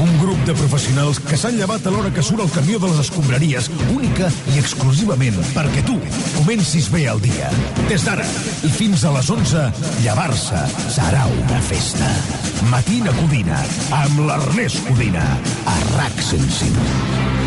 Un grup de professionals que s'han llevat a l'hora que surt el camió de les escombraries, única i exclusivament perquè tu comencis bé el dia. Des d'ara i fins a les 11, llevar-se serà una festa. Matina Codina, amb l'Ernest Codina, a RAC 105.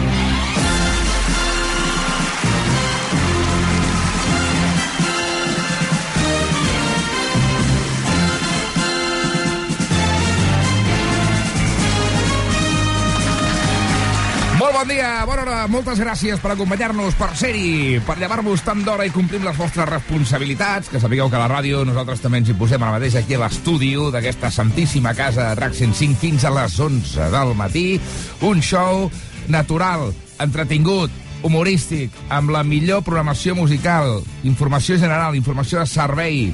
Molt bon dia, bona hora, moltes gràcies per acompanyar-nos, per ser-hi, per llevar-vos tant d'hora i complir les vostres responsabilitats, que sapigueu que a la ràdio nosaltres també ens hi posem ara mateix aquí a l'estudi d'aquesta santíssima casa de Drac 105 fins a les 11 del matí. Un show natural, entretingut, humorístic, amb la millor programació musical, informació general, informació de servei,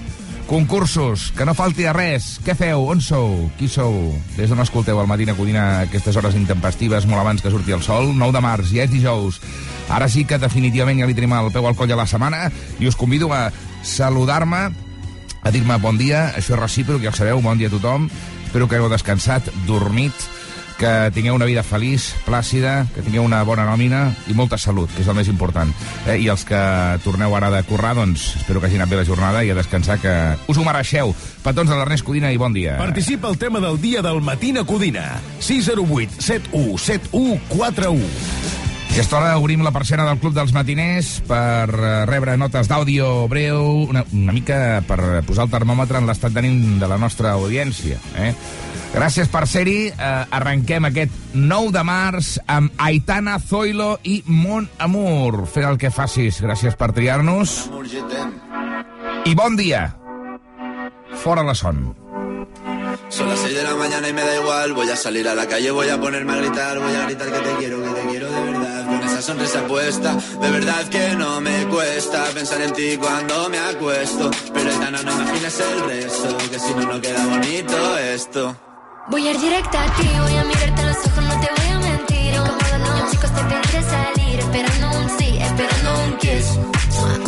concursos, que no falti de res. Què feu? On sou? Qui sou? Des d'on escolteu al Matina Codina aquestes hores intempestives molt abans que surti el sol? 9 de març, ja és dijous. Ara sí que definitivament ja li tenim el peu al coll a la setmana i us convido a saludar-me, a dir-me bon dia, això és recíproc, ja ho sabeu, bon dia a tothom. Espero que hagueu descansat, dormit, que tingueu una vida feliç, plàcida, que tingueu una bona nòmina i molta salut, que és el més important. Eh? I els que torneu ara de currar, doncs espero que hagi anat bé la jornada i a descansar, que us ho mereixeu. Petons de l'Ernest Codina i bon dia. Participa al tema del dia del Matina Codina. 608 71 71 41. Aquesta hora obrim la persiana del Club dels Matiners per eh, rebre notes d'àudio breu, una, una mica per posar el termòmetre en l'estat d'ànim de la nostra audiència. Eh? Gràcies per ser-hi. Eh, arrenquem aquest 9 de març amb Aitana, Zoilo i Mon Amour. Fer el que facis. Gràcies per triar-nos. I bon dia. Fora la son. Son las 6 de la mañana y me da igual. Voy a salir a la calle, voy a ponerme a gritar. Voy a gritar que te quiero, que te quiero de verdad. Con esa sonrisa puesta, de verdad que no me cuesta pensar en ti cuando me acuesto. Pero Aitana, no imagines el resto, que si no, no queda bonito esto. Voy a ir directa a ti, voy a mirarte a los ojos, no te voy a mentir. Como los niños chicos te pediré salir, esperando un sí, esperando un kiss.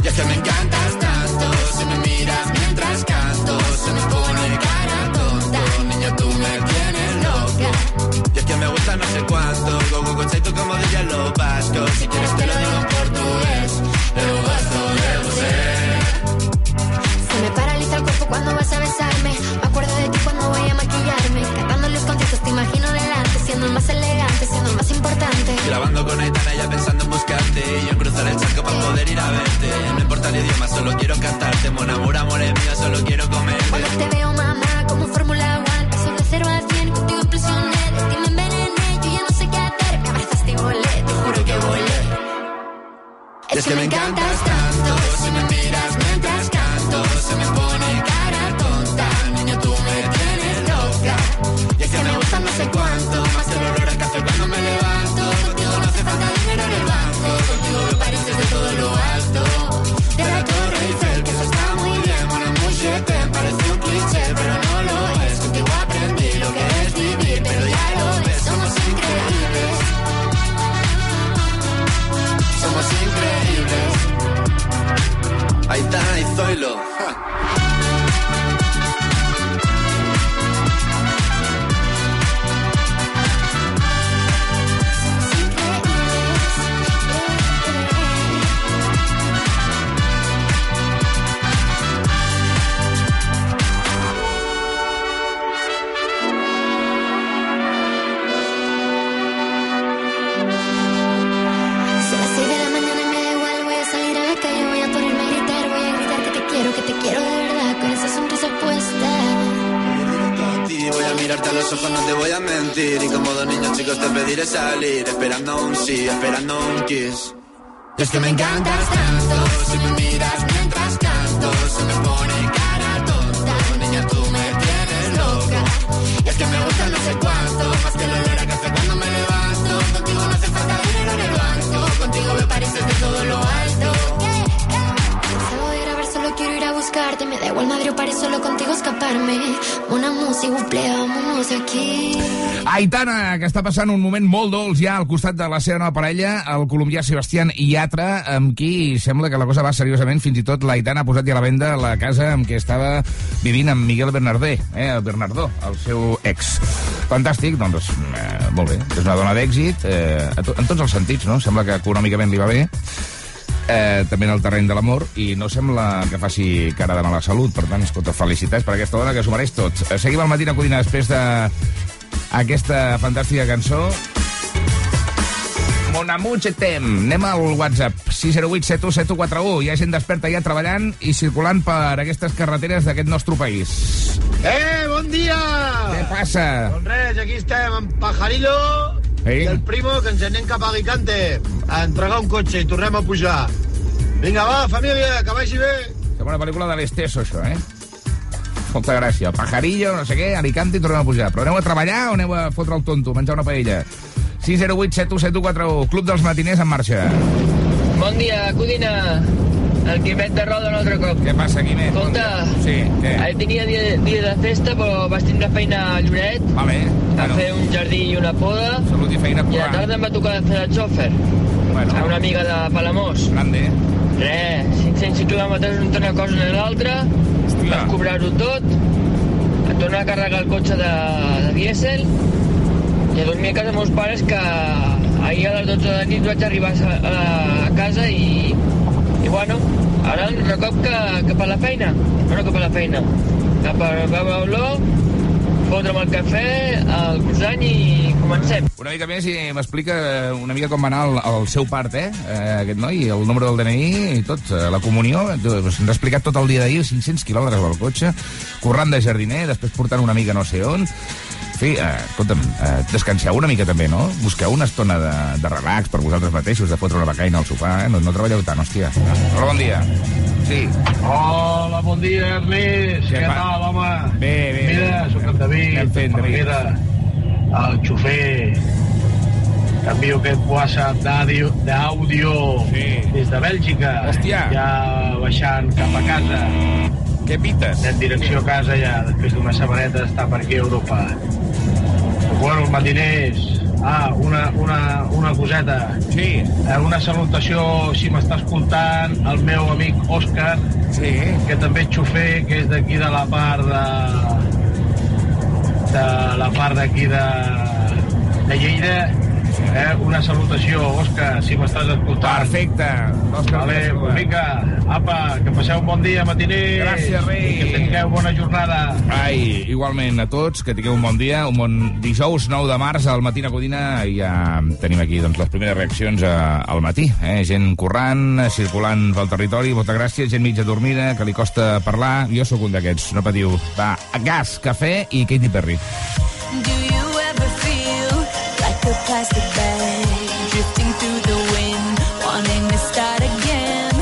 Y es que me encantas tanto, si me miras mientras canto, se me pone cara tonta. Niña, tú me tienes loca. Y es que me gusta no sé cuánto, go go go como dirían los vascos. Si quieres te lo digo más elegante, siendo más importante. Grabando con Aitana ya pensando en buscarte Y yo en cruzar el charco para poder ir a verte No importa el idioma, solo quiero cantarte Mon amor, amor es mío, solo quiero comerte Cuando te veo, mamá, como Fórmula One, paso de cero a cien, contigo impresioné. De ti me envenené, yo ya no sé qué hacer. Me abrazaste y volé, te juro que volé. Es que me encantas tanto Si me miras mientras canto Se me pone No sé cuánto Más el olor a café cuando me levanto Contigo no hace falta dinero en el banco Contigo me pareces de todo lo alto. De la Torre Eiffel, que eso está muy bien amour, je t'aime, parece un cliché Pero no lo es, contigo aprendí lo que es vivir Pero ya lo ves, somos increíbles. Somos increíbles. Aitana y Zoilo pediré salir Esperando un sí, esperando un kiss. Es que me encantas tanto Si me miras mientras canto Se me pone cara tonta Niña, tú me tienes loca. Es que me gusta no sé cuánto Más que el olor a café cuando me levanto. Contigo no hace falta dinero en el banco Contigo me pareces de todo lo alto quiero ir a buscarte. me da igual madre o paré solo contigo escaparme. Una música, vámonos de aquí. Aitana, que està passant un moment molt dolç ja al costat de la seva nova parella, el colombià Sebastián Iatra, amb qui sembla que la cosa va seriosament. Fins i tot l'Aitana ha posat ja a la venda la casa amb què estava vivint amb Miguel Bernardé, eh, Bernardó, el seu ex. Fantàstic, doncs, eh, molt bé. És una dona d'èxit, eh, en tots els sentits, no? Sembla que econòmicament li va bé, eh, també en el terreny de l'amor, i no sembla que faci cara de mala salut. Per tant, escolta, felicitats per aquesta dona que s'ho mereix tot. Eh, Seguim al matí a Codina després de aquesta fantàstica cançó. Mon je t'aime. Anem al WhatsApp. 608 717141. Hi ha gent desperta ja treballant i circulant per aquestes carreteres d'aquest nostre país. Eh, bon dia! Què passa? Doncs res, aquí estem amb Pajarillo Ei. i el primo que ens anem cap a Alicante a entregar un cotxe i tornem a pujar. Vinga, va, família, que vagi bé. Sembla una pel·lícula de l'Esteso, això, eh? Molta gràcia. Pajarillo, no sé què, Alicante i tornem a pujar. Però aneu a treballar o aneu a fotre el tonto, menjar una paella? 608 717141. Club dels matiners en marxa. Bon dia, Codina. El Quimet de Roda un altre cop. Què passa, Quimet? Bon Escolta, dia. Sí, què? ahir tenia dia, dia de festa, però vaig tindre feina a Lloret, Vale. a Bueno, fer un jardí i una poda, salut i feina i a la tarda em va tocar fer el xòfer Bueno, a una amiga de Palamós. grande. Res, 500 quilòmetres entre una cosa i l'altra, vam cobrar-ho tot, a tornar a carregar el cotxe de, de dièsel, i a dormir a casa meus pares que ahir a les 12 de la nit vaig arribar a, a, a casa i bueno, ara un recop que, cap a la feina, bueno, cap a la feina, cap a veure olor, fotre'm el cafè, el croissant i comencem. Una mica més i m'explica una mica com va anar el, el seu part, eh? eh? Aquest noi, el número del DNI i tot, eh, la comunió. Doncs Ens ha explicat tot el dia d'ahir, 500 quilòmetres al cotxe, currant de jardiner, després portant una amiga no sé on. En fi, eh, escolta'm, eh, descanseu una mica també, no? Busqueu una estona de, de relax per vosaltres mateixos, de fotre una becaina al sofà, eh? No, no treballeu tant, hòstia. Hola, bon dia. Sí. Hola, bon dia, Ernest. Què Què, fa? tal, home? Bé, bé, Mira, sóc en David. Anem fent, David. Mira, el xofer t'envio aquest WhatsApp d'àudio Sí. des de Bèlgica. Hòstia. Ja baixant cap a casa. Què pites? En direcció a casa ja, després d'una setmaneta d'estar per aquí a Europa. Bueno, matiners, ah, una, una, una coseta. Sí. Eh, Una salutació, si m'està escoltant, al meu amic Òscar, Sí. que també és xofer, que és d'aquí de la part de... de la part d'aquí de, de Lleida. Eh, una salutació, Òscar, si m'estàs escoltant. Perfecte. Òscar, Vale, vinga, apa, que passeu un bon dia, matiners. Gràcies, rei. I que tingueu bona jornada. Ai, igualment a tots, que tingueu un bon dia, un bon dijous 9 de març al matí a Codina i ja tenim aquí doncs, les primeres reaccions a, al matí. Eh? Gent corrant, circulant pel territori, moltes gràcies, gent mitja dormida, que li costa parlar. Jo sóc un d'aquests, no patiu. Va, gas, cafè i Katy Perry. Do a plastic bag drifting through the wind, wanting to start again?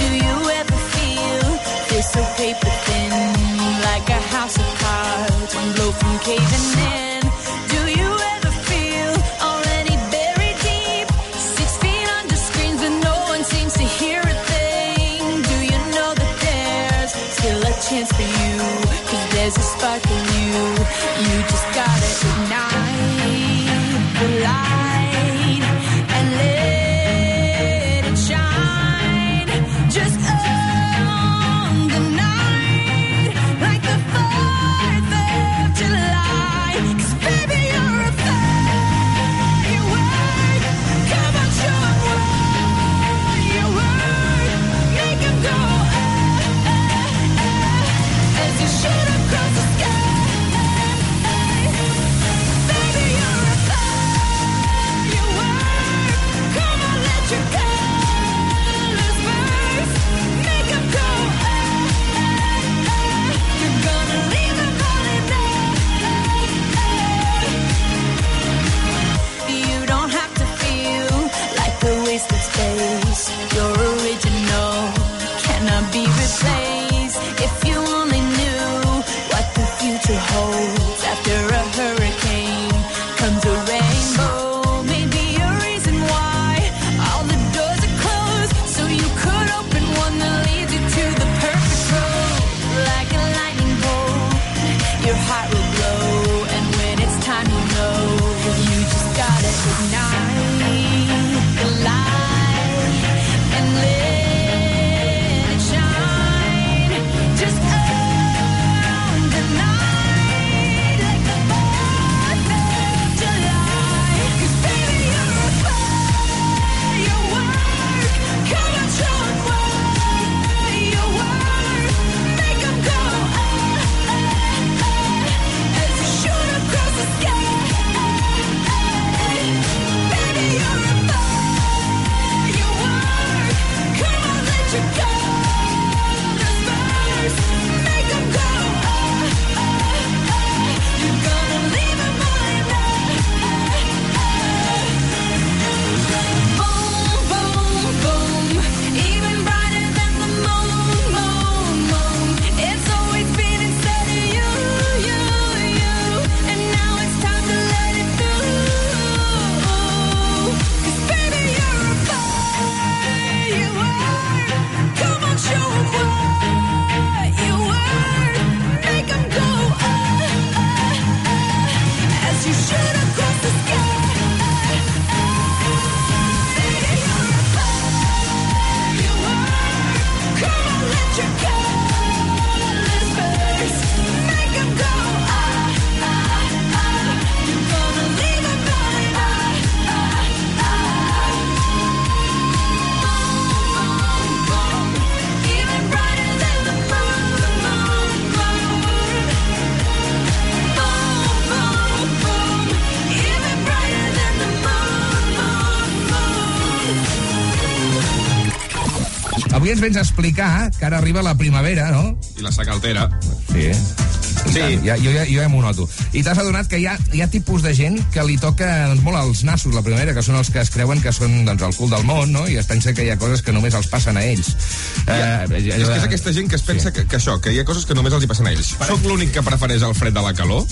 Do you ever feel this so paper thin, like a house of cards, one blow from caving ens explicar que ara arriba la primavera, no? I la saca altera. Sí. Sí. Ja, jo, ja, jo ja m'ho noto. I t'has adonat que hi ha, hi ha tipus de gent que li toca doncs, molt als nassos la primavera, que són els que es creuen que són doncs, el cul del món, no? I es pensa que hi ha coses que només els passen a ells. Ja, Eh, és que és aquesta gent que es pensa que, que això, que hi ha coses que només els hi passen a ells. Soc l'únic que prefereix el fred de la calor?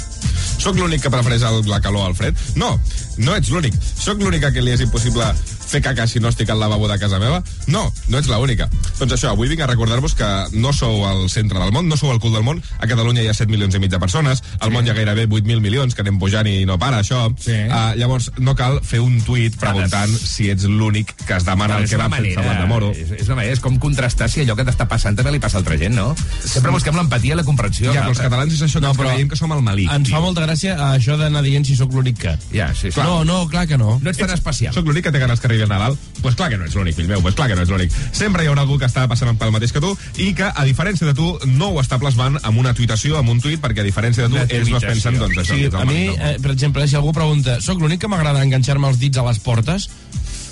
Soc l'únic que prefereix el, la calor al fred? No, no ets l'únic. Soc l'única que li és impossible fer caca si no estic al lavabo de casa meva? No, no ets l'única. Doncs això, avui vinc a recordar-vos que no sou al centre del món, no sou al cul del món. A Catalunya hi ha 7 milions i mig de persones, al món hi ha gairebé 8.000 milions, que anem pujant i no para, això. Sí. Uh, llavors, no cal fer un tuit preguntant si ets l'únic que es demana el és que va fer blat de moro. És, és una manera, és com contrastar si allò que t'està passant també li passa a altra gent, no? Sempre busquem l'empatia i la comprensió. Ja, però els catalans és això que No, però creiem que som el malic. Ens fa molta gràcia eh, això d'anar dient si sóc l'únic que. Ja, sí, sí. No, no, clar que no. No ets tan especial. Soc l'únic que té ganes que arribi el Nadal? Doncs pues clar que no ets l'únic, fill meu, pues clar que no ets l'únic. Sempre hi haurà algú que està passant pel mateix que tu i que, a diferència de tu, no ho està plasmant amb una tuitació, amb un tuit, perquè a diferència de tu, ells no es pensen, doncs, això. Sí, a mi, eh, per exemple, si algú pregunta sóc l'únic que m'agrada enganxar-me els dits a les portes?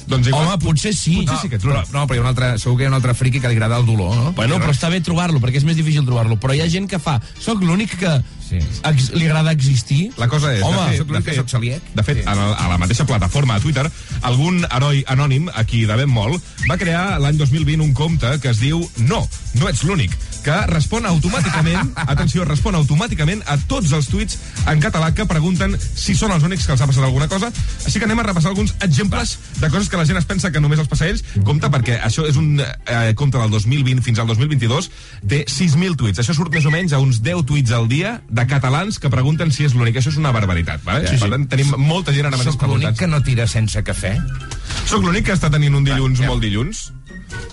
Doncs igual, Home, potser sí. Potser sí que ets Però, no, però hi ha un altre, segur que hi ha un altre friqui que li agrada el dolor, no? Bueno, però està bé trobar-lo, perquè és més difícil trobar-lo. Però hi ha gent que fa, sóc l'únic que Sí. ex li agrada existir? La cosa és, Home, de fet, de fet, sóc celíac. de fet a, la, a la mateixa plataforma a Twitter, algun heroi anònim, a qui devem molt, va crear l'any 2020 un compte que es diu No, no ets l'únic, que respon automàticament, atenció, respon automàticament a tots els tuits en català que pregunten si són els únics que els ha passat alguna cosa. Així que anem a repassar alguns exemples de coses que la gent es pensa que només els passa a ells. Compte, perquè això és un eh, compte del 2020 fins al 2022, té 6.000 tuits. Això surt més o menys a uns 10 tuits al dia de catalans que pregunten si és l'únic. Això és una barbaritat, vale? Sí, sí. Per tant, tenim molta gent ara mateix Sóc l'únic que no tira sense cafè. Soc l'únic que està tenint un dilluns ja. molt dilluns?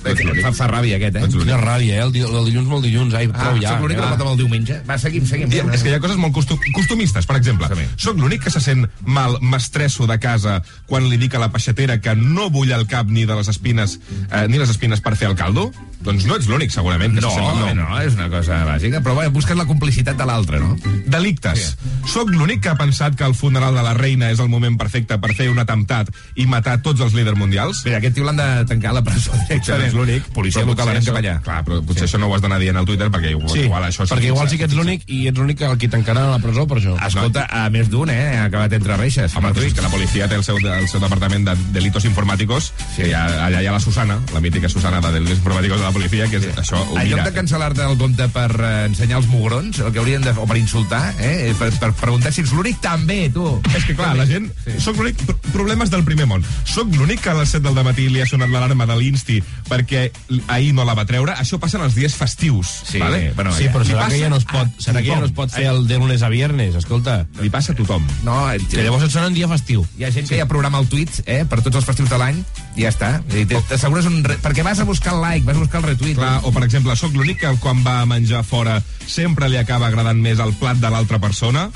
Bé, que fa, fa ràbia, aquest, eh? Quina ràbia, eh? El, di- el dilluns molt dilluns. Ai, Ah, ja. sóc l'únic que ja. no pot amb el diumenge. Va, seguim, seguim. I, és que hi ha coses molt costum costumistes, per exemple. Soc l'únic que se sent mal, m'estresso de casa quan li dic a la peixatera que no vull el cap ni de les espines eh, ni les espines per fer el caldo? Doncs no ets l'únic, segurament, que No, se no, no, és una cosa bàsica, però bé, busques la complicitat de l'altre, no? Delictes. Soc l'únic que ha pensat que el funeral de la reina és el moment perfecte per fer un atemptat i matar tots els líders mundials? Mira, aquest tio l'han de tancar a la presó directament. és l'únic. Policia local, anem cap això- allà. Clar, però potser això no ho has d'anar dient al Twitter perquè igual, Sí, igual això... perquè igual sí que ets l'únic i ets l'únic el que tancaran a la presó per això. Escolta, a més d'un, eh? Ha acabat entre reixes. Home, és que la policia té el seu, el seu departament de delitos informàticos, sí. que ha, allà hi ha la Susana, la mítica Susana de delitos informàticos de la policia, que és això, ho En lloc de cancel·lar-te el compte per eh, ensenyar els mugrons, el que haurien de... o per insultar, eh? per, per preguntar si ets l'únic, també, tu. És que, clar, la gent... Sí. Sí. Soc l'únic... pr- Problemes del primer món. Soc l'únic que a les 7 del matí li ha sonat l'alarma de l'Insti perquè ahir no la va treure. Això passa en els dies festius. Sí, vale? bueno, Sí, però serà que ja no es pot, serà que ja no es pot fer el de lunes a viernes, escolta. Li passa a tothom. No, Que llavors et sona un dia festiu. hi ha gent que ja programa el tuit eh, per tots els festius de l'any i ja està. I t- T'assegures un... Re... Perquè vas a buscar el like, vas a buscar el retweet. Clar, o per exemple, sóc l'únic que quan va a menjar fora sempre li acaba agradant més el plat de l'altra persona?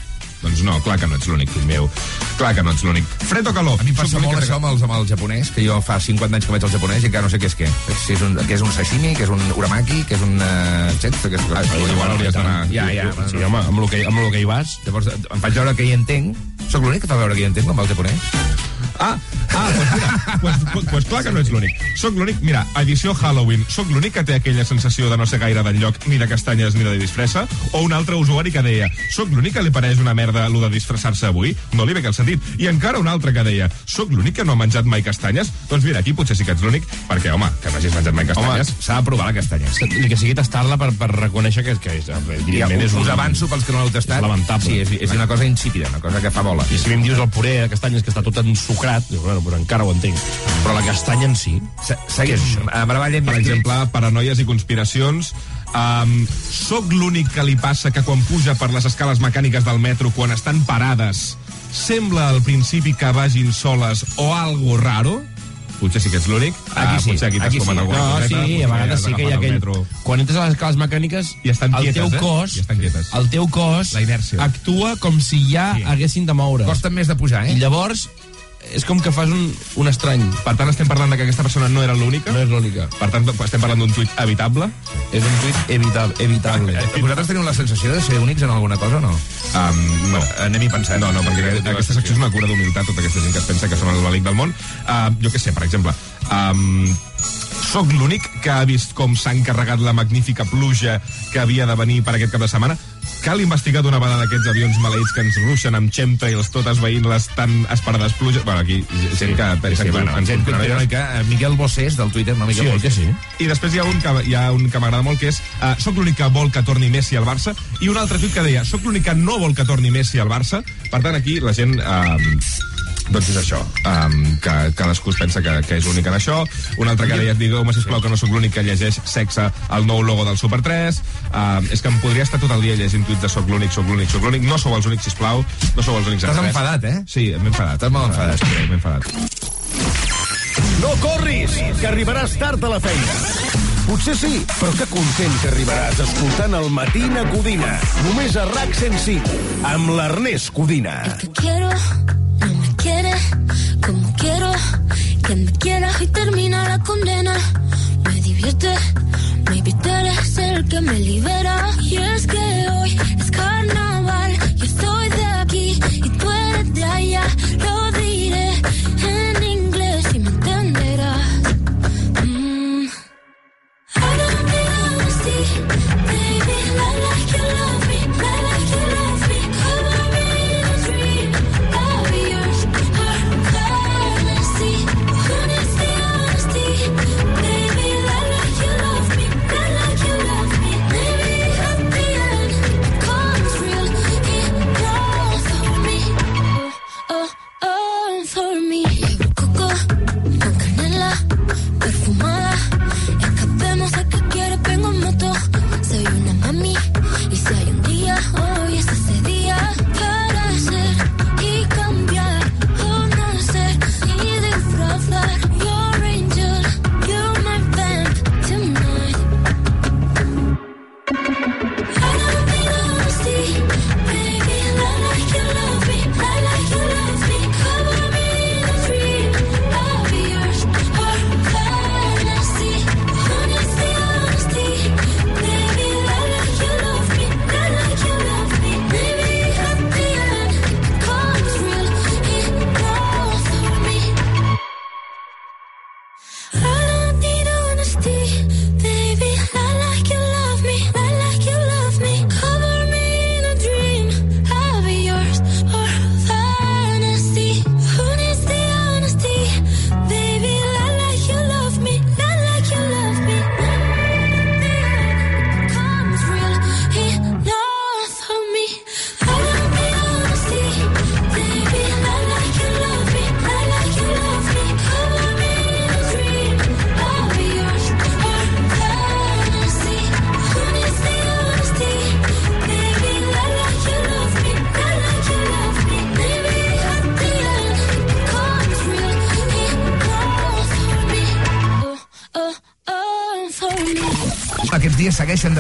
Doncs no, clar que no ets l'únic, fill meu. Clar que no ets l'únic. Fred o calor? A mi em passa molt que això amb, els, amb el japonès, que jo fa 50 anys que vaig al japonès i encara no sé què és què. Si és un, què és un sashimi, que és un uramaki, que és un... Uh, etc, que és... Ah, igual hauries d'anar- Ja, ja. Sí, home, amb el que, amb el que hi vas. Llavors em faig veure que hi entenc. Sóc l'únic que fa veure que hi entenc amb el japonès. Ah, ah, doncs mira, pues, pues, pues clar que no ets l'únic. Soc l'únic, mira, edició Halloween, soc l'únic que té aquella sensació de no ser gaire d'enlloc, ni de castanyes ni de disfressa, o un altre usuari que deia, soc l'únic que li pareix una merda lo de disfressar-se avui, no li ve que el sentit. I encara un altre que deia, soc l'únic que no ha menjat mai castanyes? Doncs mira, aquí potser sí que ets l'únic, perquè, home, que no hagis menjat mai castanyes. S'ha de provar la castanya. Ni que sigui tastar-la per, per reconèixer que, que és, Ja, evidentment, és us un... avanço pels que no l'heu tastat. És lamentable. Sí, és, és una cosa insípida, una cosa que fa bola. I si em dius el puré de castanyes que està tot ensucrat, dius, bueno, pues encara ho entenc. Però la castanya en si... Se- Seguim. A Bravallem, Per exemple, paranoies i conspiracions. Um, soc l'únic que li passa que quan puja per les escales mecàniques del metro, quan estan parades, sembla al principi que vagin soles o algo raro? Potser sí que ets l'únic. Aquí sí, potser aquí aquí sí. No, coseta, sí, a vegades sí que hi ha el aquell... metro. Quan entres a les escales mecàniques, I estan el quietes, teu eh? cos, I estan quietes. el teu cos La inèrcia. actua com si ja Sí. haguessin de moure. Costa més de pujar, I eh? llavors és com que fas un, un estrany. Per tant, estem parlant de que aquesta persona no era l'única? No és l'única. Per tant, estem parlant d'un tuit evitable? És un tuit evitable. evitable. I vosaltres teniu la sensació de ser únics en alguna cosa o no? Um, no. Anem-hi pensant. No, no, perquè aquest- aquesta secció és una cura d'humilitat, tota aquesta gent que es pensa que són el balic del món. Uh, jo què sé, per exemple, um, sóc l'únic que ha vist com s'ha encarregat la magnífica pluja que havia de venir per aquest cap de setmana. Cal investigar d'una vegada d'aquests avions maleïts que ens ruixen amb chemtrails, tot esveint les tan esperades pluges. Bueno, aquí, gent que pensa Sí, que bueno, ens gent conspiranoies. conspiranoica, eh, Miquel Bossés, del Twitter, no Miquel Sí, que sí? I després hi ha un que, hi ha un que m'agrada molt, que és uh, soc l'únic que vol que torni Messi al Barça, i un altre tuit que deia soc l'únic que no vol que torni Messi al Barça. Per tant, aquí la gent... Uh, doncs és això, um, que cadascú es pensa que, que és únic en això. Un altre que deia, digueu-me, sisplau, que no sóc l'únic que llegeix sexe al nou logo del Super 3. Uh, és que em podria estar tot el dia llegint tuits de soc l'únic, soc l'únic, soc l'únic. No sou els únics, sisplau. No sou els únics en Estàs res. enfadat, eh? Sí, m'he enfadat. Estàs molt enfadat. Sí, m'he enfadat. No corris, que arribaràs tard a la feina. Potser sí, però que content que arribaràs escoltant el Matina Codina. Només a RAC 105, amb l'Ernest Codina. que quiero, no me quiere como quiero que me quieras y termina la condena. Me divierte, maybe tú eres el que me libera. Y es que hoy es carnaval,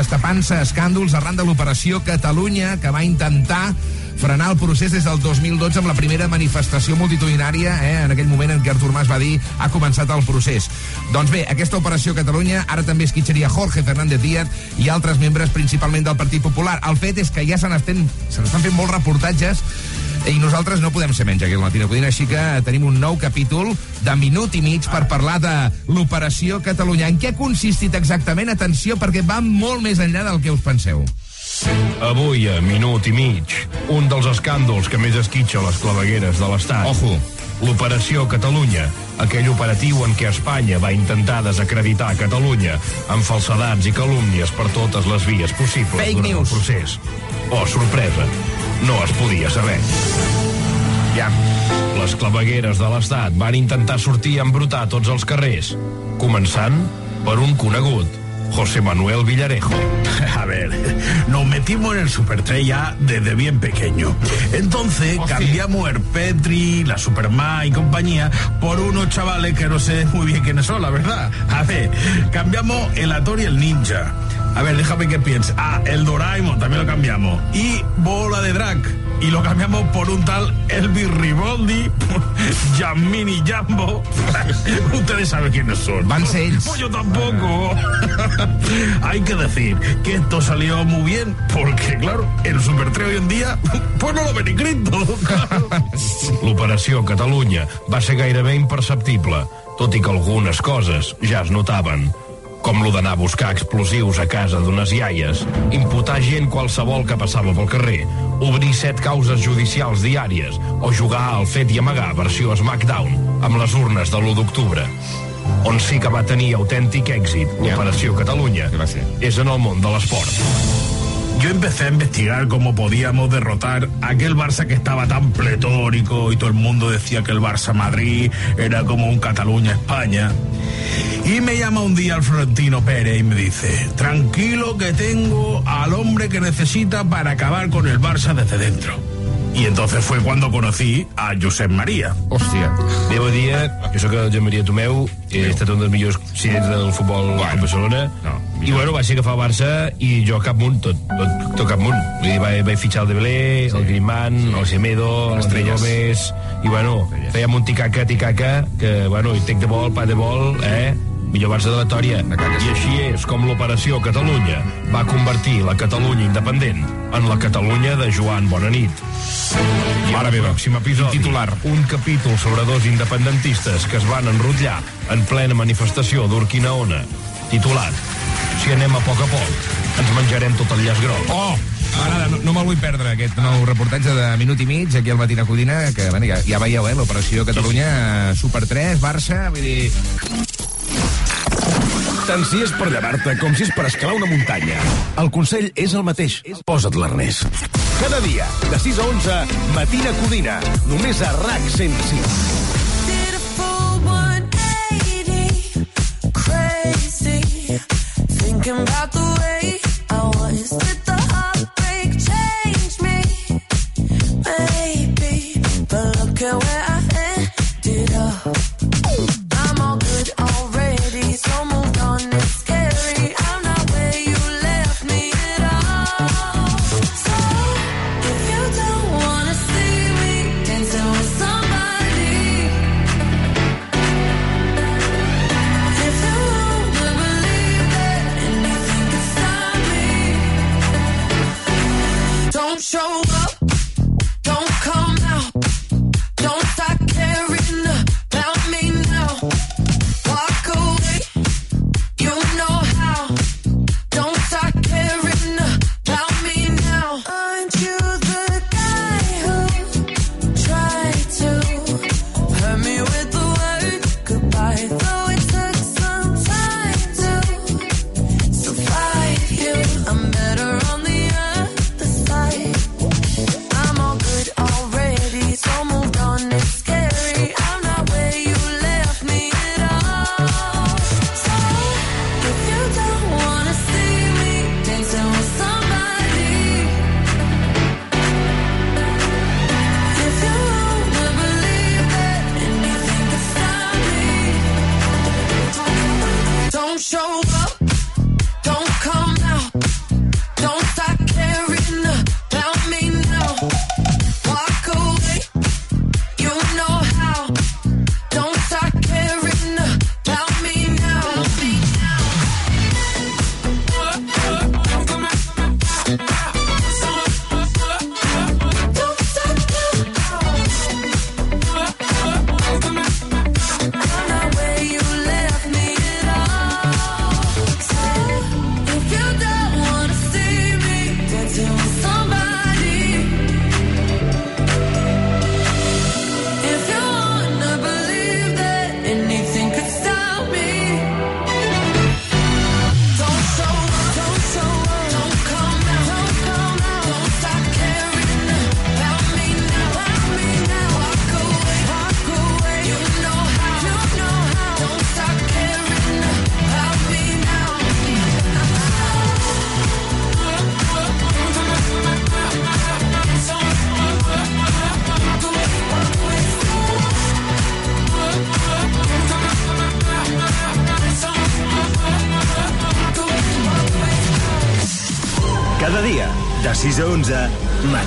destapant-se escàndols arran de l'operació Catalunya, que va intentar frenar el procés des del 2012 amb la primera manifestació multitudinària, eh, en aquell moment en què Artur Mas va dir ha començat el procés. Doncs bé, aquesta operació Catalunya ara també esquitxaria Jorge Fernández Díaz i altres membres principalment del Partit Popular. El fet és que ja se n'estan fent molts reportatges i nosaltres no podem ser menys aquí al Matina Codina, així que tenim un nou capítol de minut i mig per parlar de l'operació Catalunya. En què ha consistit exactament? Atenció, perquè va molt més enllà del que us penseu. Avui, a minut i mig, un dels escàndols que més esquitxa les clavegueres de l'Estat. Ojo. L'Operació Catalunya, aquell operatiu en què Espanya va intentar desacreditar Catalunya amb falsedats i calúmnies per totes les vies possibles Fake durant news. el procés. Oh, sorpresa, no es podia saber. Ja. Les clavegueres de l'Estat van intentar sortir a embrutar tots els carrers, començant per un conegut, José Manuel Villarejo. A ver, nos metimos en el Super 3 ya desde bien pequeño. Entonces cambiamos el Petri, la Superman y compañía por unos chavales que no sé muy bien quiénes son, la verdad. A ver, cambiamos el Ator y el Ninja. A ver, déjame que piense. Ah, el Doraemon también lo cambiamos. Y Bola de Drag. Y lo cambiamos por un tal Elvis Riboldi, Jamini Jambo. Ustedes saben quiénes son. Van ells. Pues yo tampoco. Hay que decir que esto salió muy bien porque, claro, el Super 3 hoy en día, pues no lo ve ni Cristo. L'operació Catalunya va ser gairebé imperceptible, tot i que algunes coses ja es notaven com lo d'anar a buscar explosius a casa d'unes iaies, imputar gent qualsevol que passava pel carrer, obrir set causes judicials diàries o jugar al fet i amagar versió SmackDown amb les urnes de l'1 d'octubre. On sí que va tenir autèntic èxit l'Operació Catalunya va ser? és en el món de l'esport. Yo empecé a investigar cómo podíamos derrotar a aquel Barça que estaba tan pletórico y todo el mundo decía que el Barça Madrid era como un Cataluña España. Y me llama un día el Florentino Pérez y me dice, tranquilo que tengo al hombre que necesita para acabar con el Barça desde dentro. Y entonces fue cuando conocí a Josep María. Hòstia. Bé, bon dia, jo sóc el Joan Maria Tomeu, he estat un dels millors presidents del futbol bueno, a Barcelona, no, i bueno, vaig ser agafar el Barça i jo cap munt, tot, tot, tot cap munt. Vull dir, vaig, vaig fitxar el Dembélé, sí. el Griezmann, sí. el Semedo, l'André Gómez, i bueno, fèiem un ticaca, ticaca, que bueno, i tec de vol, pa de vol, eh? Millor Barça de la Tòria. I així és com l'operació Catalunya va convertir la Catalunya independent en la Catalunya de Joan Bonanit. I Mare meva. pròxim episodi, Titular. un capítol sobre dos independentistes que es van enrotllar en plena manifestació d'Urquinaona, titulat Si anem a poc a poc, ens menjarem tot el llaç groc. Oh! M'agrada, no, no me'l vull perdre, aquest nou reportatge de minut i mig aquí al Matina Codina, que bueno, ja, ja veieu, eh, l'operació Catalunya, Super 3, Barça, vull dir... Tant si és per llevar-te com si és per escalar una muntanya. El consell és el mateix. Posa't l'arnès. Cada dia, de 6 a 11, Matina Codina. Només a RAC 105. Did a full 180, crazy, thinking about the way I was.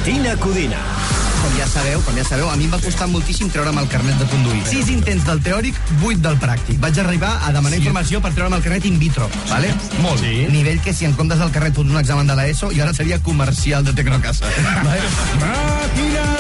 Matina Codina. Com ja sabeu, com ja sabeu, a mi em va costar moltíssim treure'm el carnet de conduir. Sis intents del teòric, vuit del pràctic. Vaig arribar a demanar informació per treure'm el carnet in vitro, vale? Molt. Sí. Nivell que si en comptes del carnet fos un examen de l'ESO, jo ara seria comercial de Tecnocasa. vale? Màquina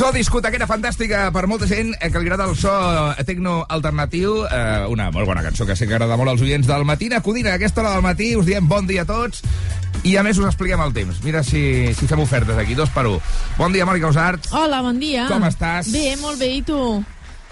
Cançó discotequera fantàstica per molta gent eh, que li agrada el so tecno alternatiu. Eh, una molt bona cançó que sé que agrada molt als oients del Matina Codina. A aquesta hora del matí us diem bon dia a tots i a més us expliquem el temps. Mira si, si fem ofertes aquí, dos per un. Bon dia, Mònica Usart. Hola, bon dia. Com estàs? Bé, molt bé, i tu?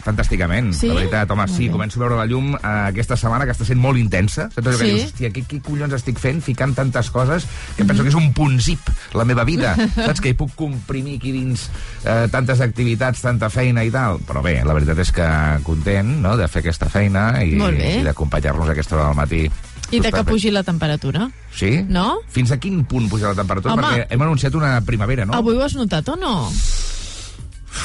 Fantàsticament, Sí? la veritat. Home, sí, començo a veure la llum eh, aquesta setmana, que està sent molt intensa. Saps allò que Sí. dius, hòstia, què, què collons estic fent, ficant tantes coses, que penso que és un punt zip, la meva vida. Saps que hi puc comprimir aquí dins eh, tantes activitats, tanta feina i tal. Però bé, la veritat és que content no?, de fer aquesta feina i, i d'acompanyar-nos a aquesta hora del matí. I de que pugi la temperatura. Sí? No? Fins a quin punt puja la temperatura? Home. Perquè hem anunciat una primavera, no? Avui ho has notat o no?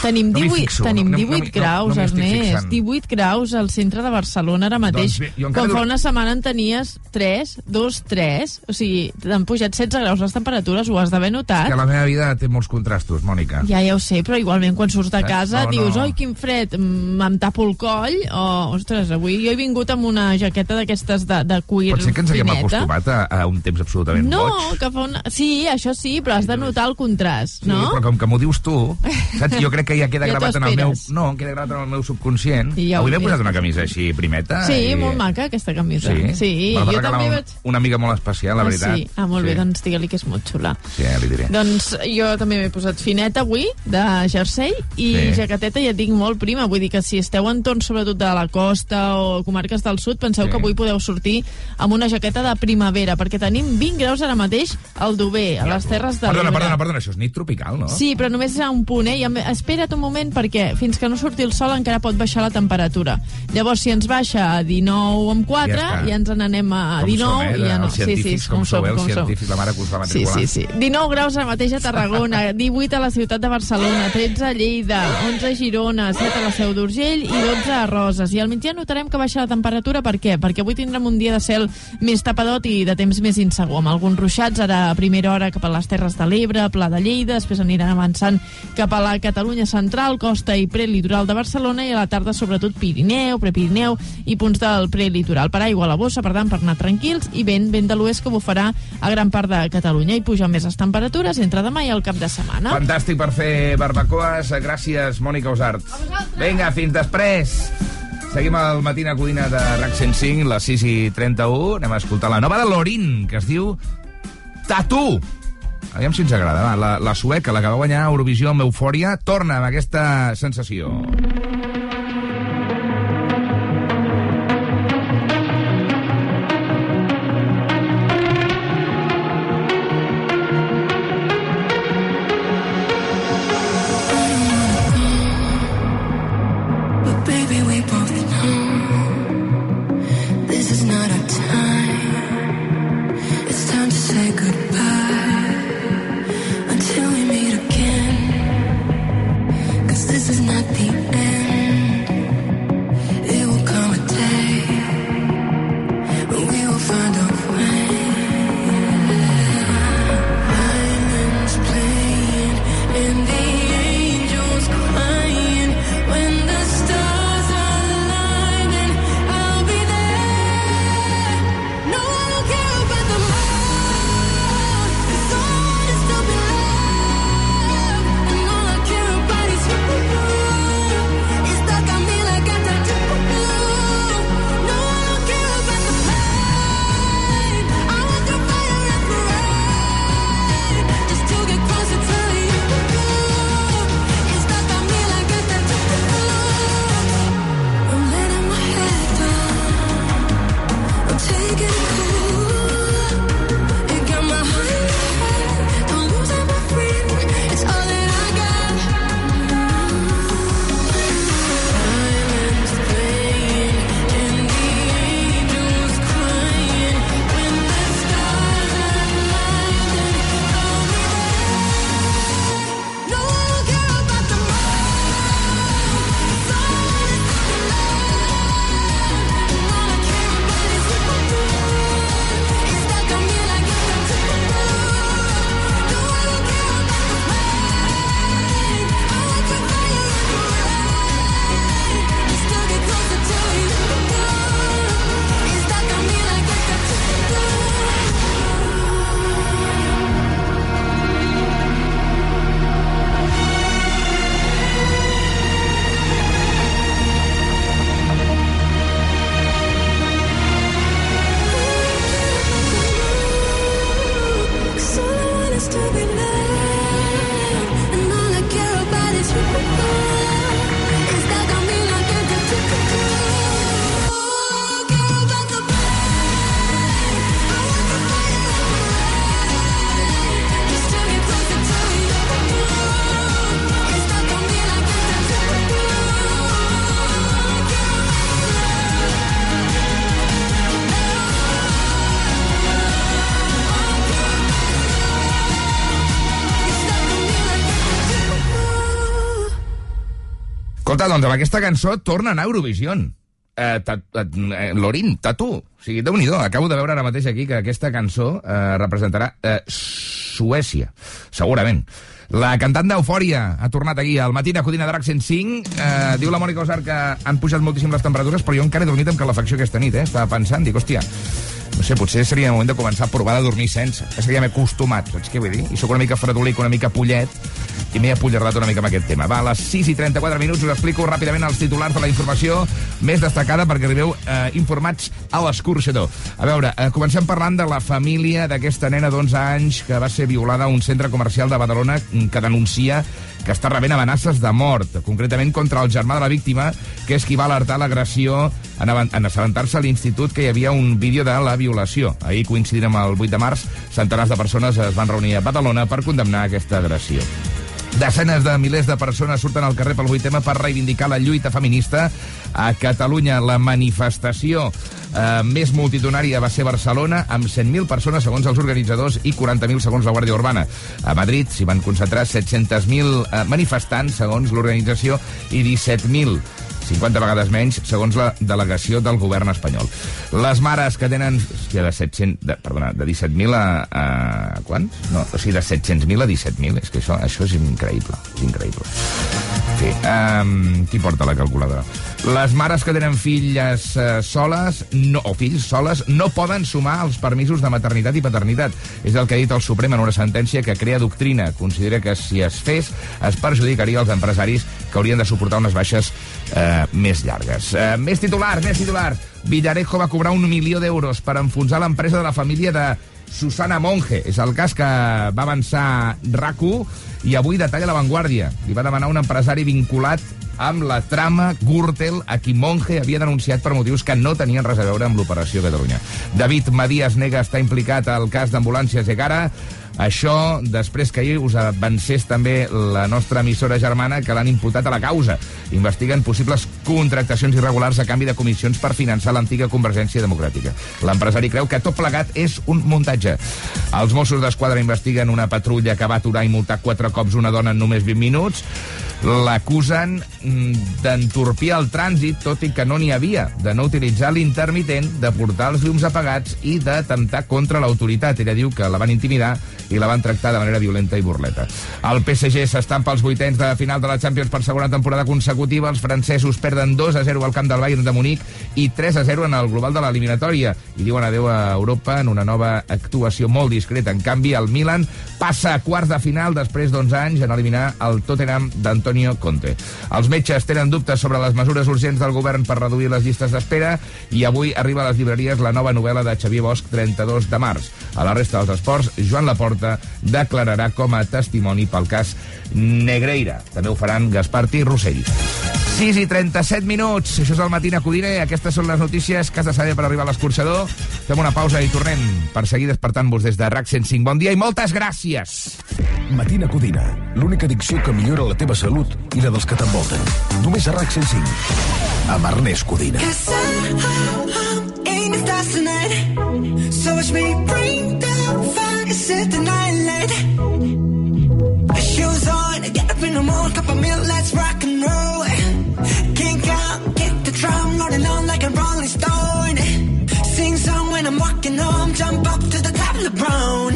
Tenim No m'hi 18, fixo, tenim no- no 18 m'hi- no- graus, no estic Ernest. fixant. 18 graus al centre de Barcelona ara mateix. Doncs bé, Quan fa una setmana en tenies 3, 2, 3. O sigui, t'han pujat 16 graus les temperatures, ho has d'haver notat. Que la meva vida té molts contrastos, Mònica. Ja, ja ho sé, però igualment quan surts de Saps? casa No, dius, no. oi, quin fred, em tapo el coll, o, ostres, avui jo he vingut amb una jaqueta d'aquestes de, de cuir Pot ser que ens haguem fineta. acostumat a, a un temps absolutament No, boig. que fa una... Sí, això sí, però has de notar el contrast, no? Sí, però com que m'ho dius tu, saps? Jo crec que ja queda Ja gravat en el meu... No, queda gravat en el meu subconscient. Ja Avui m'he posat una camisa així primeta. Sí, i... molt maca aquesta camisa. Sí? sí Me va jo també un- vaig... Una amiga molt especial, la Ah, veritat. sí? Ah, molt bé, doncs digue-li que és molt xula. Sí, ja li diré. Doncs jo també m'he posat fineta avui, de jersei, i Sí. jaqueteta ja et dic molt prima. Vull dir que si esteu en torn sobretot de la costa o comarques del sud, penseu Sí. que avui podeu sortir amb una jaqueta de primavera, perquè tenim 20 graus ara mateix al Dober, a les Terres de Perdona, l'Ebre. perdona, perdona, això és nit tropical, no? Sí, però només a un punt, eh? I em- espera't un moment perquè fins que no surti el sol encara pot baixar la temperatura. Llavors, si ens baixa a 19 amb 4, Ja ja, està. ja ens n'anem a Com 19 som, eh? i ja no. Els científics, com, sou, eh? Els científics, la mare que us va Sí, matricular. sí, sí. 19 graus ara mateix a Tarragona, 18 a la ciutat de Barcelona, 13 a Lleida, 11 a Girona, 7 a la Seu d'Urgell i 12 a Roses. I al migdia notarem que baixa la temperatura, per què? Perquè avui tindrem un dia de cel més tapadot i de temps més insegur, amb alguns ruixats ara a primera hora cap a les Terres de l'Ebre, Pla de Lleida, després aniran avançant cap a la Catalunya central, costa i prelitoral de Barcelona i a la tarda sobretot Pirineu, Prepirineu i punts del prelitoral. Per aigua a la bossa, per tant, per anar tranquils i vent, vent de l'oest que bufarà a gran part de Catalunya i pugen més les temperatures entre demà i el cap de setmana. Fantàstic per fer barbacoes. Gràcies, Mònica Usart. Vinga, fins després. Seguim al Matina Codina de RAC 105, les 6 i 31. Anem a escoltar la nova de Lorin, que es diu Tatu. Aviam si ens agrada. Va, la, la sueca, la que va guanyar Eurovisió amb Eufòria, torna amb aquesta sensació. But Escolta, doncs amb aquesta cançó torna a Eurovision. Eh, eh, Lorin, Tatu. O sigui, déu nhi acabo de veure ara mateix aquí que aquesta cançó eh, representarà eh, Suècia, segurament. La cantant d'Eufòria ha tornat aquí al matí a Codina Drac 105. Eh, diu la Mònica Osar que han pujat moltíssim les temperatures, però jo encara he dormit amb calefacció aquesta nit, eh? Estava pensant, dic, hòstia, no sé, potser seria el moment de començar a provar de dormir sense. Que seria acostumat, saps què vull dir? I sóc una mica fredolic, una mica pollet, i m'he apollardat una mica amb aquest tema. Va, a les 6 i 34 minuts us explico ràpidament els titulars de la informació més destacada perquè arribeu eh, informats a l'escorxador. A veure, eh, comencem parlant de la família d'aquesta nena d'11 anys que va ser violada a un centre comercial de Badalona mm, que denuncia que està rebent amenaces de mort, concretament contra el germà de la víctima, que és qui va alertar l'agressió en, en assabentar-se a l'institut que hi havia un vídeo de la violació. Ahir, coincidint amb el 8 de març, centenars de persones es van reunir a Badalona per condemnar aquesta agressió. Desenes de milers de persones surten al carrer pel 8M per reivindicar la lluita feminista. A Catalunya, la manifestació eh, més multitudinària va ser Barcelona, amb 100.000 persones, segons els organitzadors, i 40.000, segons la Guàrdia Urbana. A Madrid s'hi van concentrar 700.000 eh, manifestants, segons l'organització, i 17.000 50 vegades menys, segons la delegació del govern espanyol. Les mares que tenen... Hòstia, de 700... De, perdona, de 17.000 a, a... Quants? No, o sigui, de 700.000 a 17.000. És que això, això és increïble. És increïble. Sí, um, qui porta la calculadora? Les mares que tenen filles uh, soles, no, o fills soles, no poden sumar els permisos de maternitat i paternitat. És el que ha dit el Suprem en una sentència que crea doctrina. Considera que si es fes, es perjudicaria els empresaris que haurien de suportar unes baixes uh, més llargues. Uh, més titulars, més titulars. Villarejo va cobrar un milió d'euros per enfonsar l'empresa de la família de Susana Monge. És el cas que va avançar RACU i avui detalla La Vanguardia. Li va demanar un empresari vinculat amb la trama Gürtel a qui Monge havia denunciat per motius que no tenien res a veure amb l'operació Catalunya. David Madías nega estar implicat al cas d'ambulàncies Egara. Això després que ahir us avancés també la nostra emissora germana que l'han imputat a la causa. Investiguen possibles contractacions irregulars a canvi de comissions per finançar l'antiga Convergència Democràtica. L'empresari creu que tot plegat és un muntatge. Els Mossos d'Esquadra investiguen una patrulla que va aturar i multar quatre cops una dona en només 20 minuts. L'acusen mm, d'entorpir el trànsit, tot i que no n'hi havia, de no utilitzar l'intermitent, de portar els llums apagats i d'atemptar contra l'autoritat. Ella diu que la van intimidar i la van tractar de manera violenta i burleta. El PSG s'estampa als vuitens de final de la Champions per segona temporada consecutiva. Els francesos perden 2 a 0 al camp del Bayern de Munic i 3 a 0 en el global de l'eliminatòria. I diuen adeu a Europa en una nova actuació molt discreta. En canvi, el Milan passa a quarts de final després d'11 anys en eliminar el Tottenham d'Antonio Conte. Els metges tenen dubtes sobre les mesures urgents del govern per reduir les llistes d'espera i avui arriba a les llibreries la nova novel·la de Xavier Bosch, 32 de març. A la resta dels esports, Joan Laporta declararà com a testimoni pel cas Negreira. També ho faran Gasparti i Rossell. 6 i 37 minuts. Això és el Matina Codine. Aquestes són les notícies que has de saber per arribar a l'escorxador. Fem una pausa i tornem per seguir despertant-vos des de RAC 105. Bon dia i moltes gràcies. Matina Codina, l'única addicció que millora la teva salut i la dels que t'envolten. Només a RAC 105. Amb Ernest Codina. So watch me bring the fire, set the night light. Shoes on, get up in the morning, cup of milk, let's rock I'm home, jump up to the top of the brown.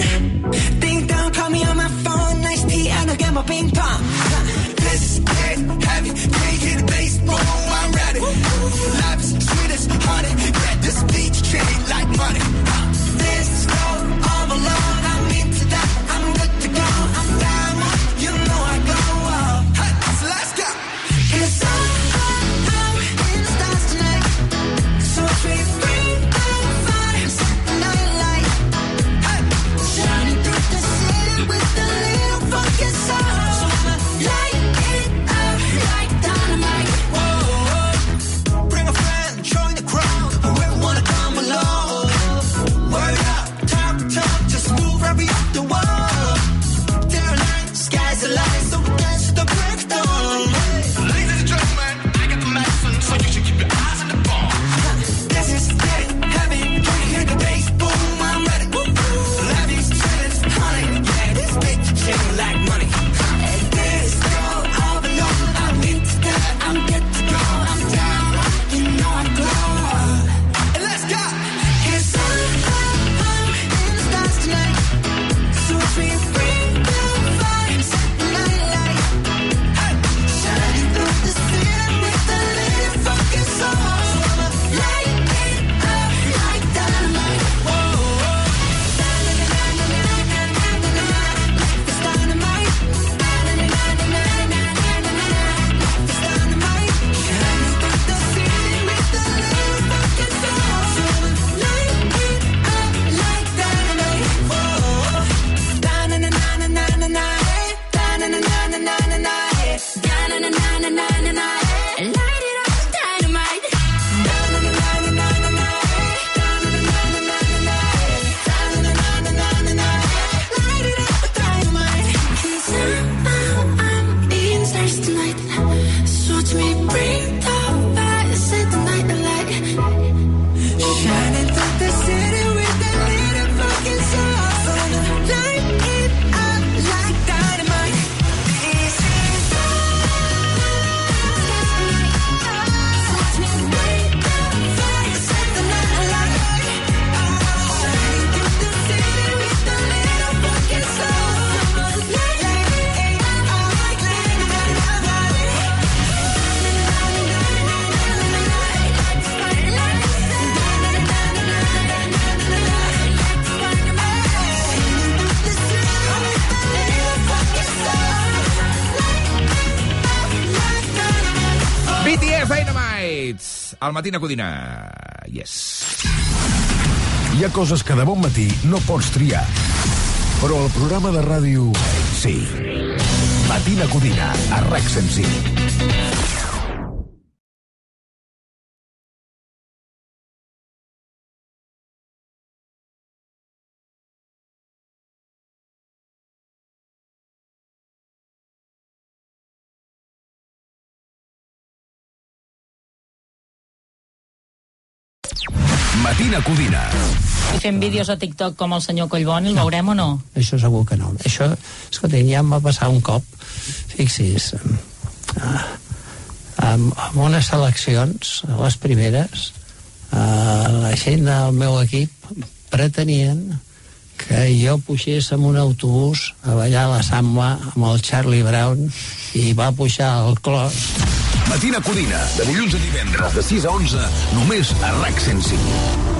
Ding dong, call me on my phone, nice tea, and I'll get my ping pong. Let's get heavy, can't hit the bass, boom, I'm ready. Life is sweet as honey, get this beat chain like money. Uh. Al Matina Codina. Yes. Hi ha coses que de bon matí no pots triar. Però el programa de ràdio, sí. Matina Codina, a RAC 105. Matina Codina. I fem vídeos a TikTok com el senyor Collboni, el veurem o no? Això segur que no. Això, escolta, ja em va passar un cop, fixis, eh, amb, amb unes seleccions, les primeres, eh, la gent del meu equip pretenien que jo pugés amb un autobús a ballar la samba amb el Charlie Brown i va pujar al clos Matina Codina, de dilluns a divendres, de 6 a 11, només a RAC 105.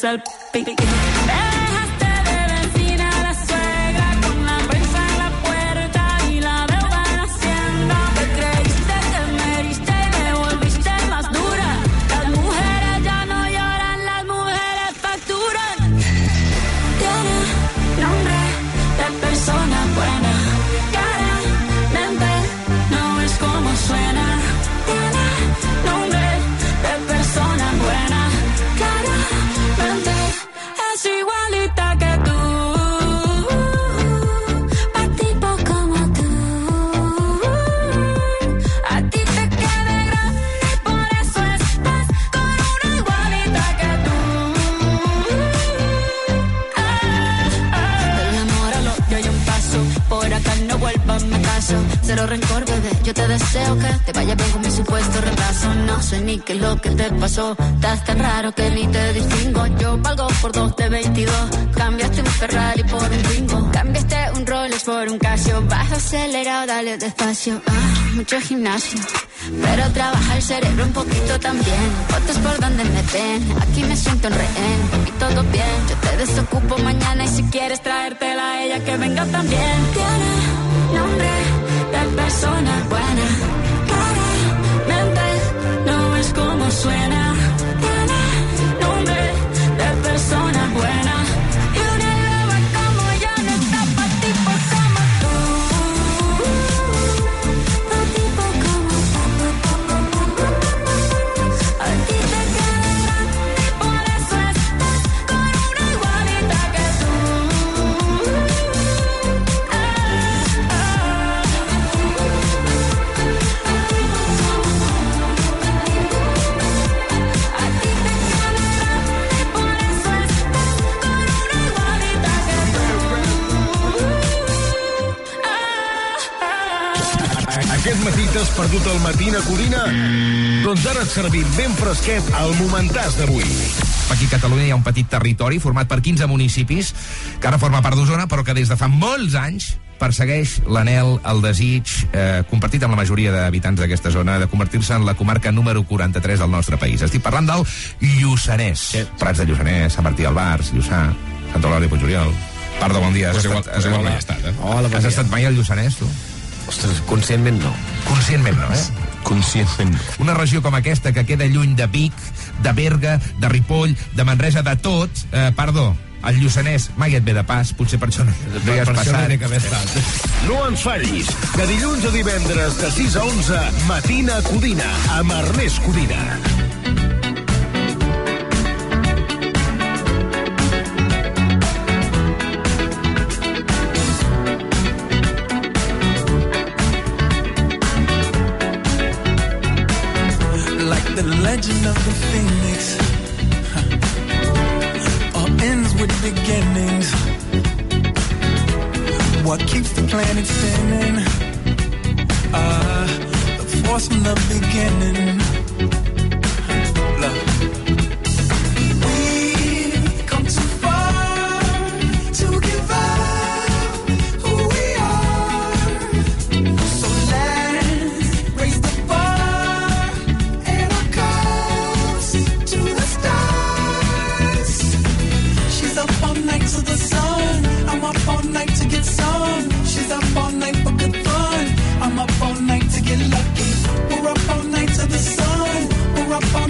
Que te Estás tan raro que ni te distingo. Yo valgo por dos de 22. Cambiaste un Ferrari por un Twingo. Cambiaste un Rolex por un Casio. Vas acelerado, dale despacio. Ah, mucho gimnasio. Pero trabaja el cerebro un poquito también. Fotos por donde me ven. Aquí me siento en rehén. Y todo bien. Yo te desocupo mañana. Y si quieres traértela a ella, que venga también. Tiene nombre de persona buena. Aquest matí t'has perdut el Matina Codina? Doncs ara et servim ben fresquet al momentàs d'avui. Aquí a Catalunya hi ha un petit territori format per 15 municipis que ara forma part d'Osona, però que des de fa molts anys persegueix l'anel, el desig, eh, compartit amb la majoria d'habitants d'aquesta zona, de convertir-se en la comarca número 43 del nostre país. Estic parlant del Lluçanès. Prats de Lluçanès, Sant Martí Albars, Lluçà, Sant Olari de Puigoriol. Pardo, bon dia. Has Pues igual- estat, pues igual eh, hi he estat, eh? Hola, bon Has dia. estat mai al Lluçanès, tu? Ostres, conscientment no. Conscientment no, eh? Conscientment. Una regió com aquesta, que queda lluny de Vic, de Berga, de Ripoll, de Manresa, de tot... Eh, perdó, el Lluçanès mai et ve de pas, potser per això no, no hi has per passat. Que. No ens fallis, de dilluns a divendres de 6 a 11, Matina Codina, amb Ernest Codina. legend of the phoenix. Huh. All ends with beginnings. What keeps the planet spinning? Uh, the force from the beginning.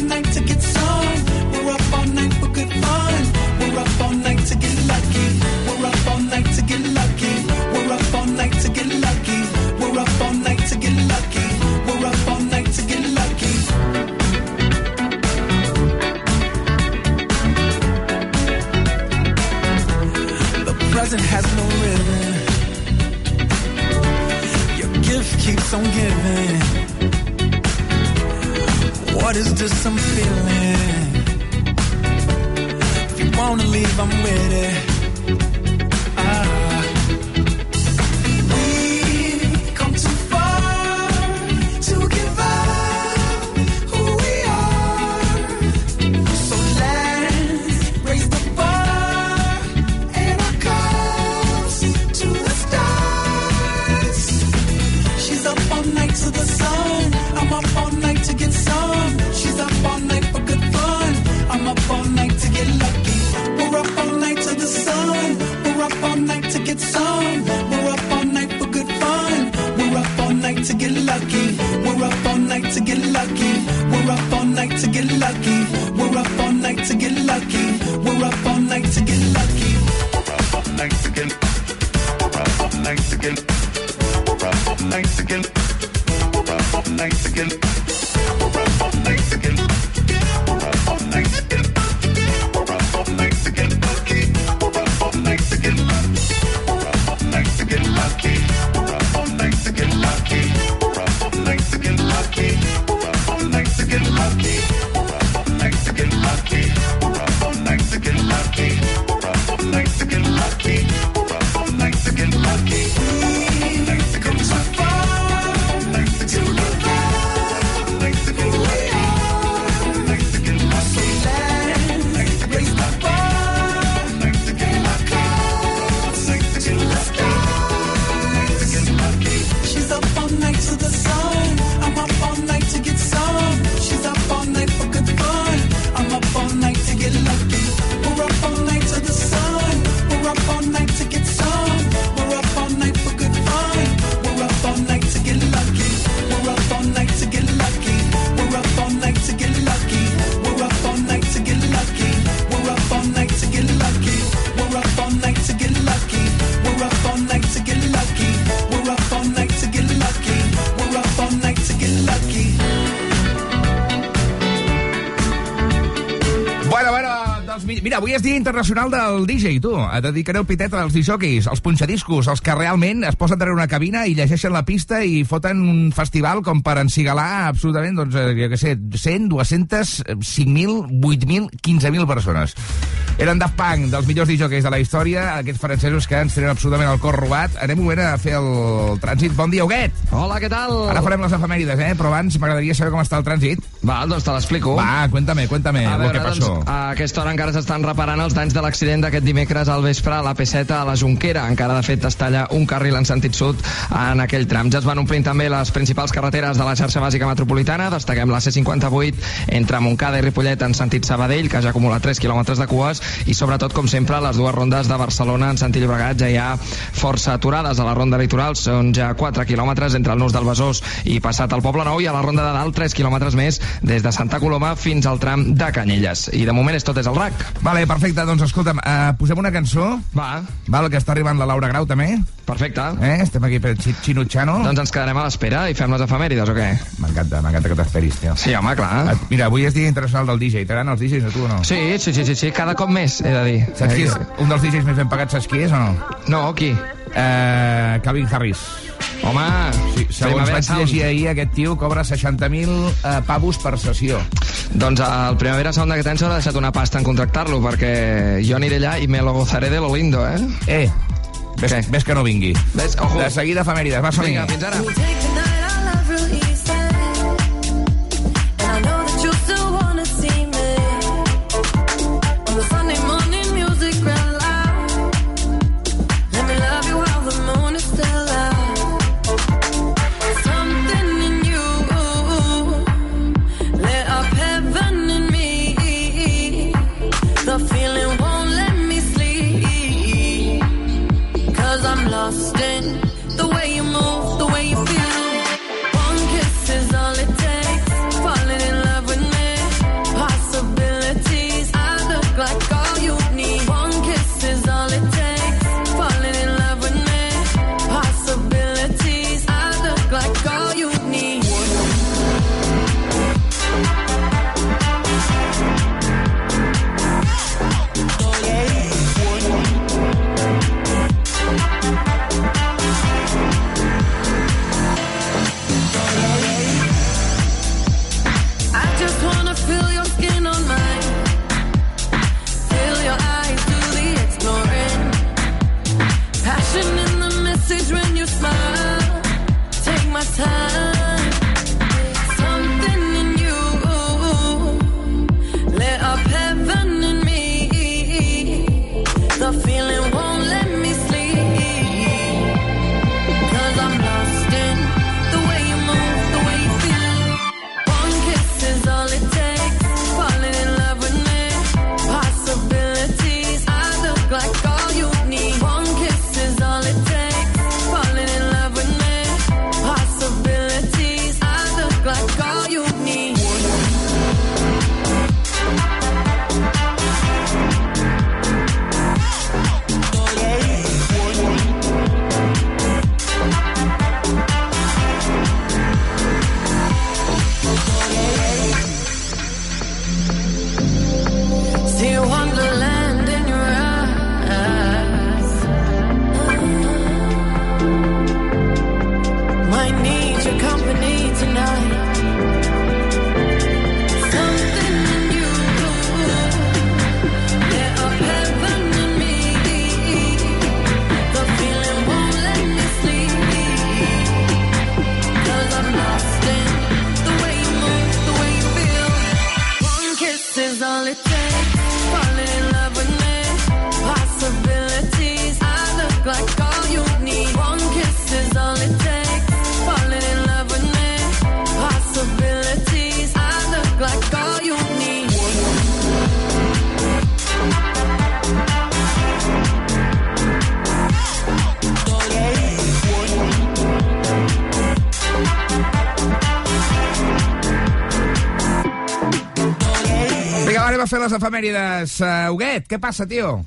Tonight to get internacional del DJ, tu. Dedicaré el pitet als disjockeys, als punxadiscos, als que realment es posen darrere una cabina i llegeixen la pista i foten un festival com per encigalar absolutament, doncs, eh, jo què sé, 100, 200, 5.000, 8.000, 15.000 persones. Eren Daft Punk, dels millors disjockeys de la història, aquests francesos que ens tenen absolutament el cor robat. Anem un moment a fer el trànsit. Bon dia, Huguet! Hola, què tal? Ara farem les efemèrides, eh? Però abans m'agradaria saber com està el trànsit. Val, doncs te l'explico. Va, cuéntame, cuéntame A lo veure, que pasó. doncs, a aquesta hora encara s'estan reparant els danys de l'accident d'aquest dimecres al vespre a la P7 a la Junquera. Encara, de fet, es talla un carril en sentit sud en aquell tram. Ja es van omplint també les principals carreteres de la xarxa bàsica metropolitana. Destaquem la C58 entre Montcada i Ripollet en sentit Sabadell, que ja acumula 3 quilòmetres de cues, i sobretot, com sempre, les dues rondes de Barcelona en sentit Llobregat ja hi ha força aturades. A la ronda litoral són ja 4 quilòmetres entre el Nus del Besòs i passat al Poble Nou, i a la ronda de dalt 3 quilòmetres més des de Santa Coloma fins al tram de Canyelles. I de moment és tot és el RAC. Vale, perfecte, doncs escolta'm, uh, posem una cançó. Va. Val, que està arribant la Laura Grau, també. Perfecte. Eh? Estem aquí per Chi- Chinutxano. Doncs ens quedarem a l'espera i fem les efemèrides, o què? M'encanta, m'encanta que t'esperis, tio. Sí, home, clar. Mira, avui és Dia Internacional del DJ. T'agraden els DJs a tu o no? Sí, sí, sí, sí, sí, cada cop més, he de dir. Saps qui és un dels DJs més ben pagats, saps qui és o no? No, qui? Eh, Calvin Harris. Home, sí, segons vaig Sound. llegir ahir, aquest tio cobra 60.000 eh, pavos per sessió. Doncs el Primavera Sound d'aquest any s'haurà deixat una pasta en contractar-lo, perquè jo aniré allà i me lo gozaré de lo lindo, eh? Eh, ves, ves que no vingui. Ves, ojo. De seguida, efemèrides, va, som Vinga, fins ara. Fer les efemèrides. Uh, Huguet, què passa, tio?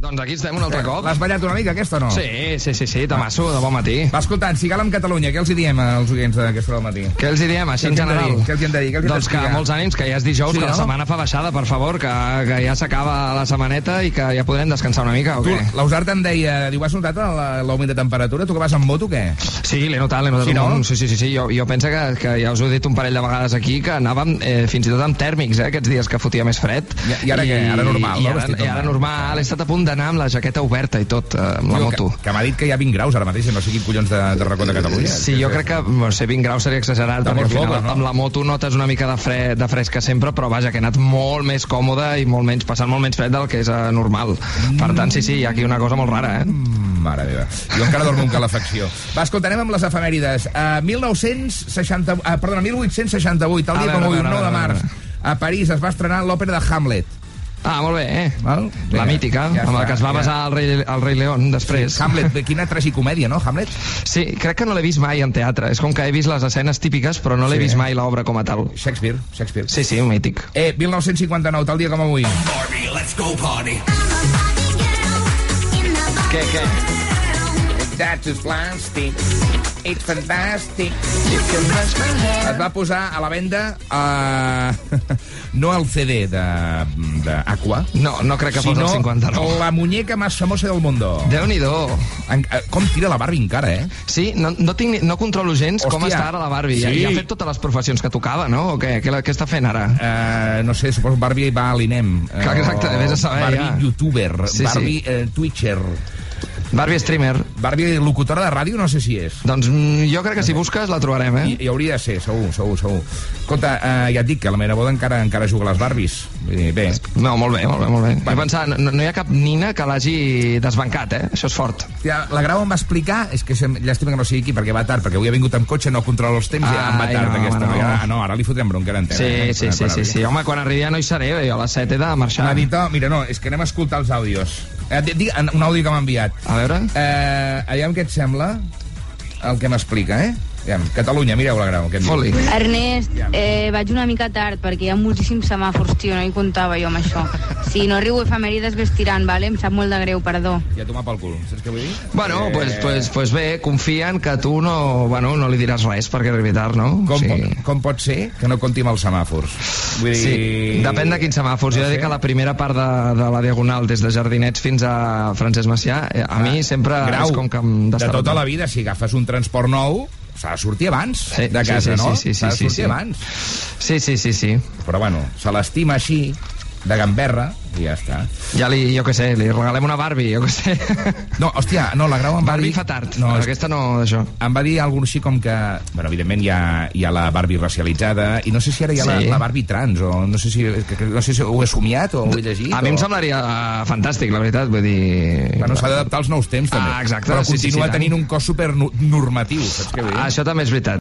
Doncs aquí estem un altre cop. L'has ballat una mica, aquesta, o no? Sí, sí, sí, sí, de masso, de bon matí. Va, escoltant, Sigal amb Catalunya, què els hi diem als oients d'aquesta hora del matí? Què els hi diem, així en general? Què els hi hem de dir? Què els hi hem doncs que molts ànims, que ja és dijous, Sí, que la no? setmana fa baixada, per favor, que, que ja s'acaba la setmaneta i que ja podrem descansar una mica, o Tu, què? l'Ausart em deia, diu, has notat la- l'augment de temperatura? Tu que vas amb moto, què? Sí, l'he notat, l'he notat Sí, no? sí, sí, sí, sí. Jo, jo penso que, que ja us ho he dit un parell de vegades aquí, que anàvem eh, fins i tot amb tèrmics, eh, aquests dies que fotia més fred. I- i ara què? Ara normal, i no? Ara, Vestit i ara normal. normal, he estat a punt d'anar amb la jaqueta oberta i tot, eh, amb la moto. Que, que m'ha dit que hi ha 20 graus ara mateix, no sé quin collons de, de racó de Catalunya. Sí, jo crec que, no sé, 20 graus seria exagerat, perquè al final no? amb la moto notes una mica de, fre, de fresca sempre, però vaja, que he anat molt més còmode i molt menys, passant molt menys fred del que és eh, normal. Per tant, sí, sí, hi ha aquí una cosa molt rara, eh? Mm, Mare meva. Jo encara dormo amb calefacció. Va, escolta, anem amb les efemèrides. Uh, 1960... Uh, perdona, 1868, el dia com avui, veure, 9 de març, a París es va estrenar l'òpera de Hamlet. Ah, molt bé, eh? Val? La mítica, amb la que es va basar el rei, el rei León després. Sí, Hamlet, quina tragicomèdia, no, Hamlet? Sí, crec que no l'he vist mai en teatre. És com que he vist les escenes típiques, però no l'he Sí, vist mai l'obra com a tal. Shakespeare, Shakespeare. Sí, sí, un mític. Eh, 1959, tal dia com avui. Barbie, let's go party. Què, què? That is plastic. It's fantastic. Es va posar a la venda uh, no el CD de, de Aqua, No, no crec que fos el 59. la muñeca más famosa del mundo. Déu-n'hi-do. Eh, com tira la Barbie encara, eh? Sí, no, no, tinc, no controlo gens com Hòstia. està ara la Barbie. Sí. I ha fet totes les professions que tocava, no? O què, què, què està fent ara? Uh, no sé, suposo Barbie va a l'INEM. Exacte, o vés a saber, Barbie ja. youtuber, Sí, sí. Barbie eh, twitcher, Barbie streamer. Barbie locutora de ràdio, no sé si és. Doncs mm, jo crec que si busques la trobarem, eh? I, I hauria de ser, segur, segur, segur. Escolta, eh, ja et dic que la meva boda encara encara juga a les Barbies. Vull dir, bé. No, molt bé, molt bé, molt bé. Vaig pensar, no, no hi ha cap nina que l'hagi desbancat, eh? Això és fort. Hòstia, la Grau em va explicar, és que llàstima que no sigui aquí perquè va tard, perquè avui ha vingut amb cotxe, no controla els temps i ja em va tard no, aquesta no. vegada. Ah, no, ara li fotrem bronca en antena. Sí, eh, sí, quan- sí, quan sí, arribi. sí. Home, quan arribi ja no hi seré, jo a les 7 he de marxar. Oh, mira, no, és que anem a escoltar els àudios. Eh, di- di- un àudio que m'ha enviat. A veure. Eh, aviam què et sembla el que m'explica, eh? Aviam, Catalunya, mireu la Grau. Què em diu. Foli. Ernest, eh, vaig una mica tard perquè hi ha moltíssims semàfors, tio, no hi comptava jo amb això. Si no arribo a efemèrides ves tirant, vale? em sap molt de greu, perdó. I a tomar pel cul, saps què vull dir? Bueno, Eh, pues, pues, pues bé, confia en que tu no, bueno, no li diràs res perquè arribi tard, no? Com, sí. pot, com pot ser que no compti amb els semàfors? Vull dir... Sí, depèn de quins semàfors. No jo he que la primera part de, de la Diagonal, des de Jardinets fins a Francesc Macià, eh, a mi sempre Grau, és com que em de tota la vida, si agafes un transport nou, s'ha de sortir abans Sí, de casa, sí, sí, no? sí, sí, s'ha de sí, sortir sí. abans. Sí, sí, sí, sí. Però bueno, se l'estima així, de gamberra, i ja està. Ja li, jo què sé, li regalem una Barbie, jo què sé. No, hòstia, no, la Grau em va Barbie dir... fa tard. No, és- Aquesta no, d'això. Em va dir alguna així com que... Bueno, evidentment hi ha, hi ha la Barbie racialitzada, i no sé si ara hi ha Sí. la, la Barbie trans, o no sé, si, no sé si ho he somiat o ho he llegit. A mi o... em semblaria fantàstic, la veritat, vull dir... Bueno, s'ha d'adaptar als nous temps, també. Ah, exacte, Però sí, sí, continua sí, tant. tenint un cos supernormatiu, saps què vull dir? Ah, això també és veritat.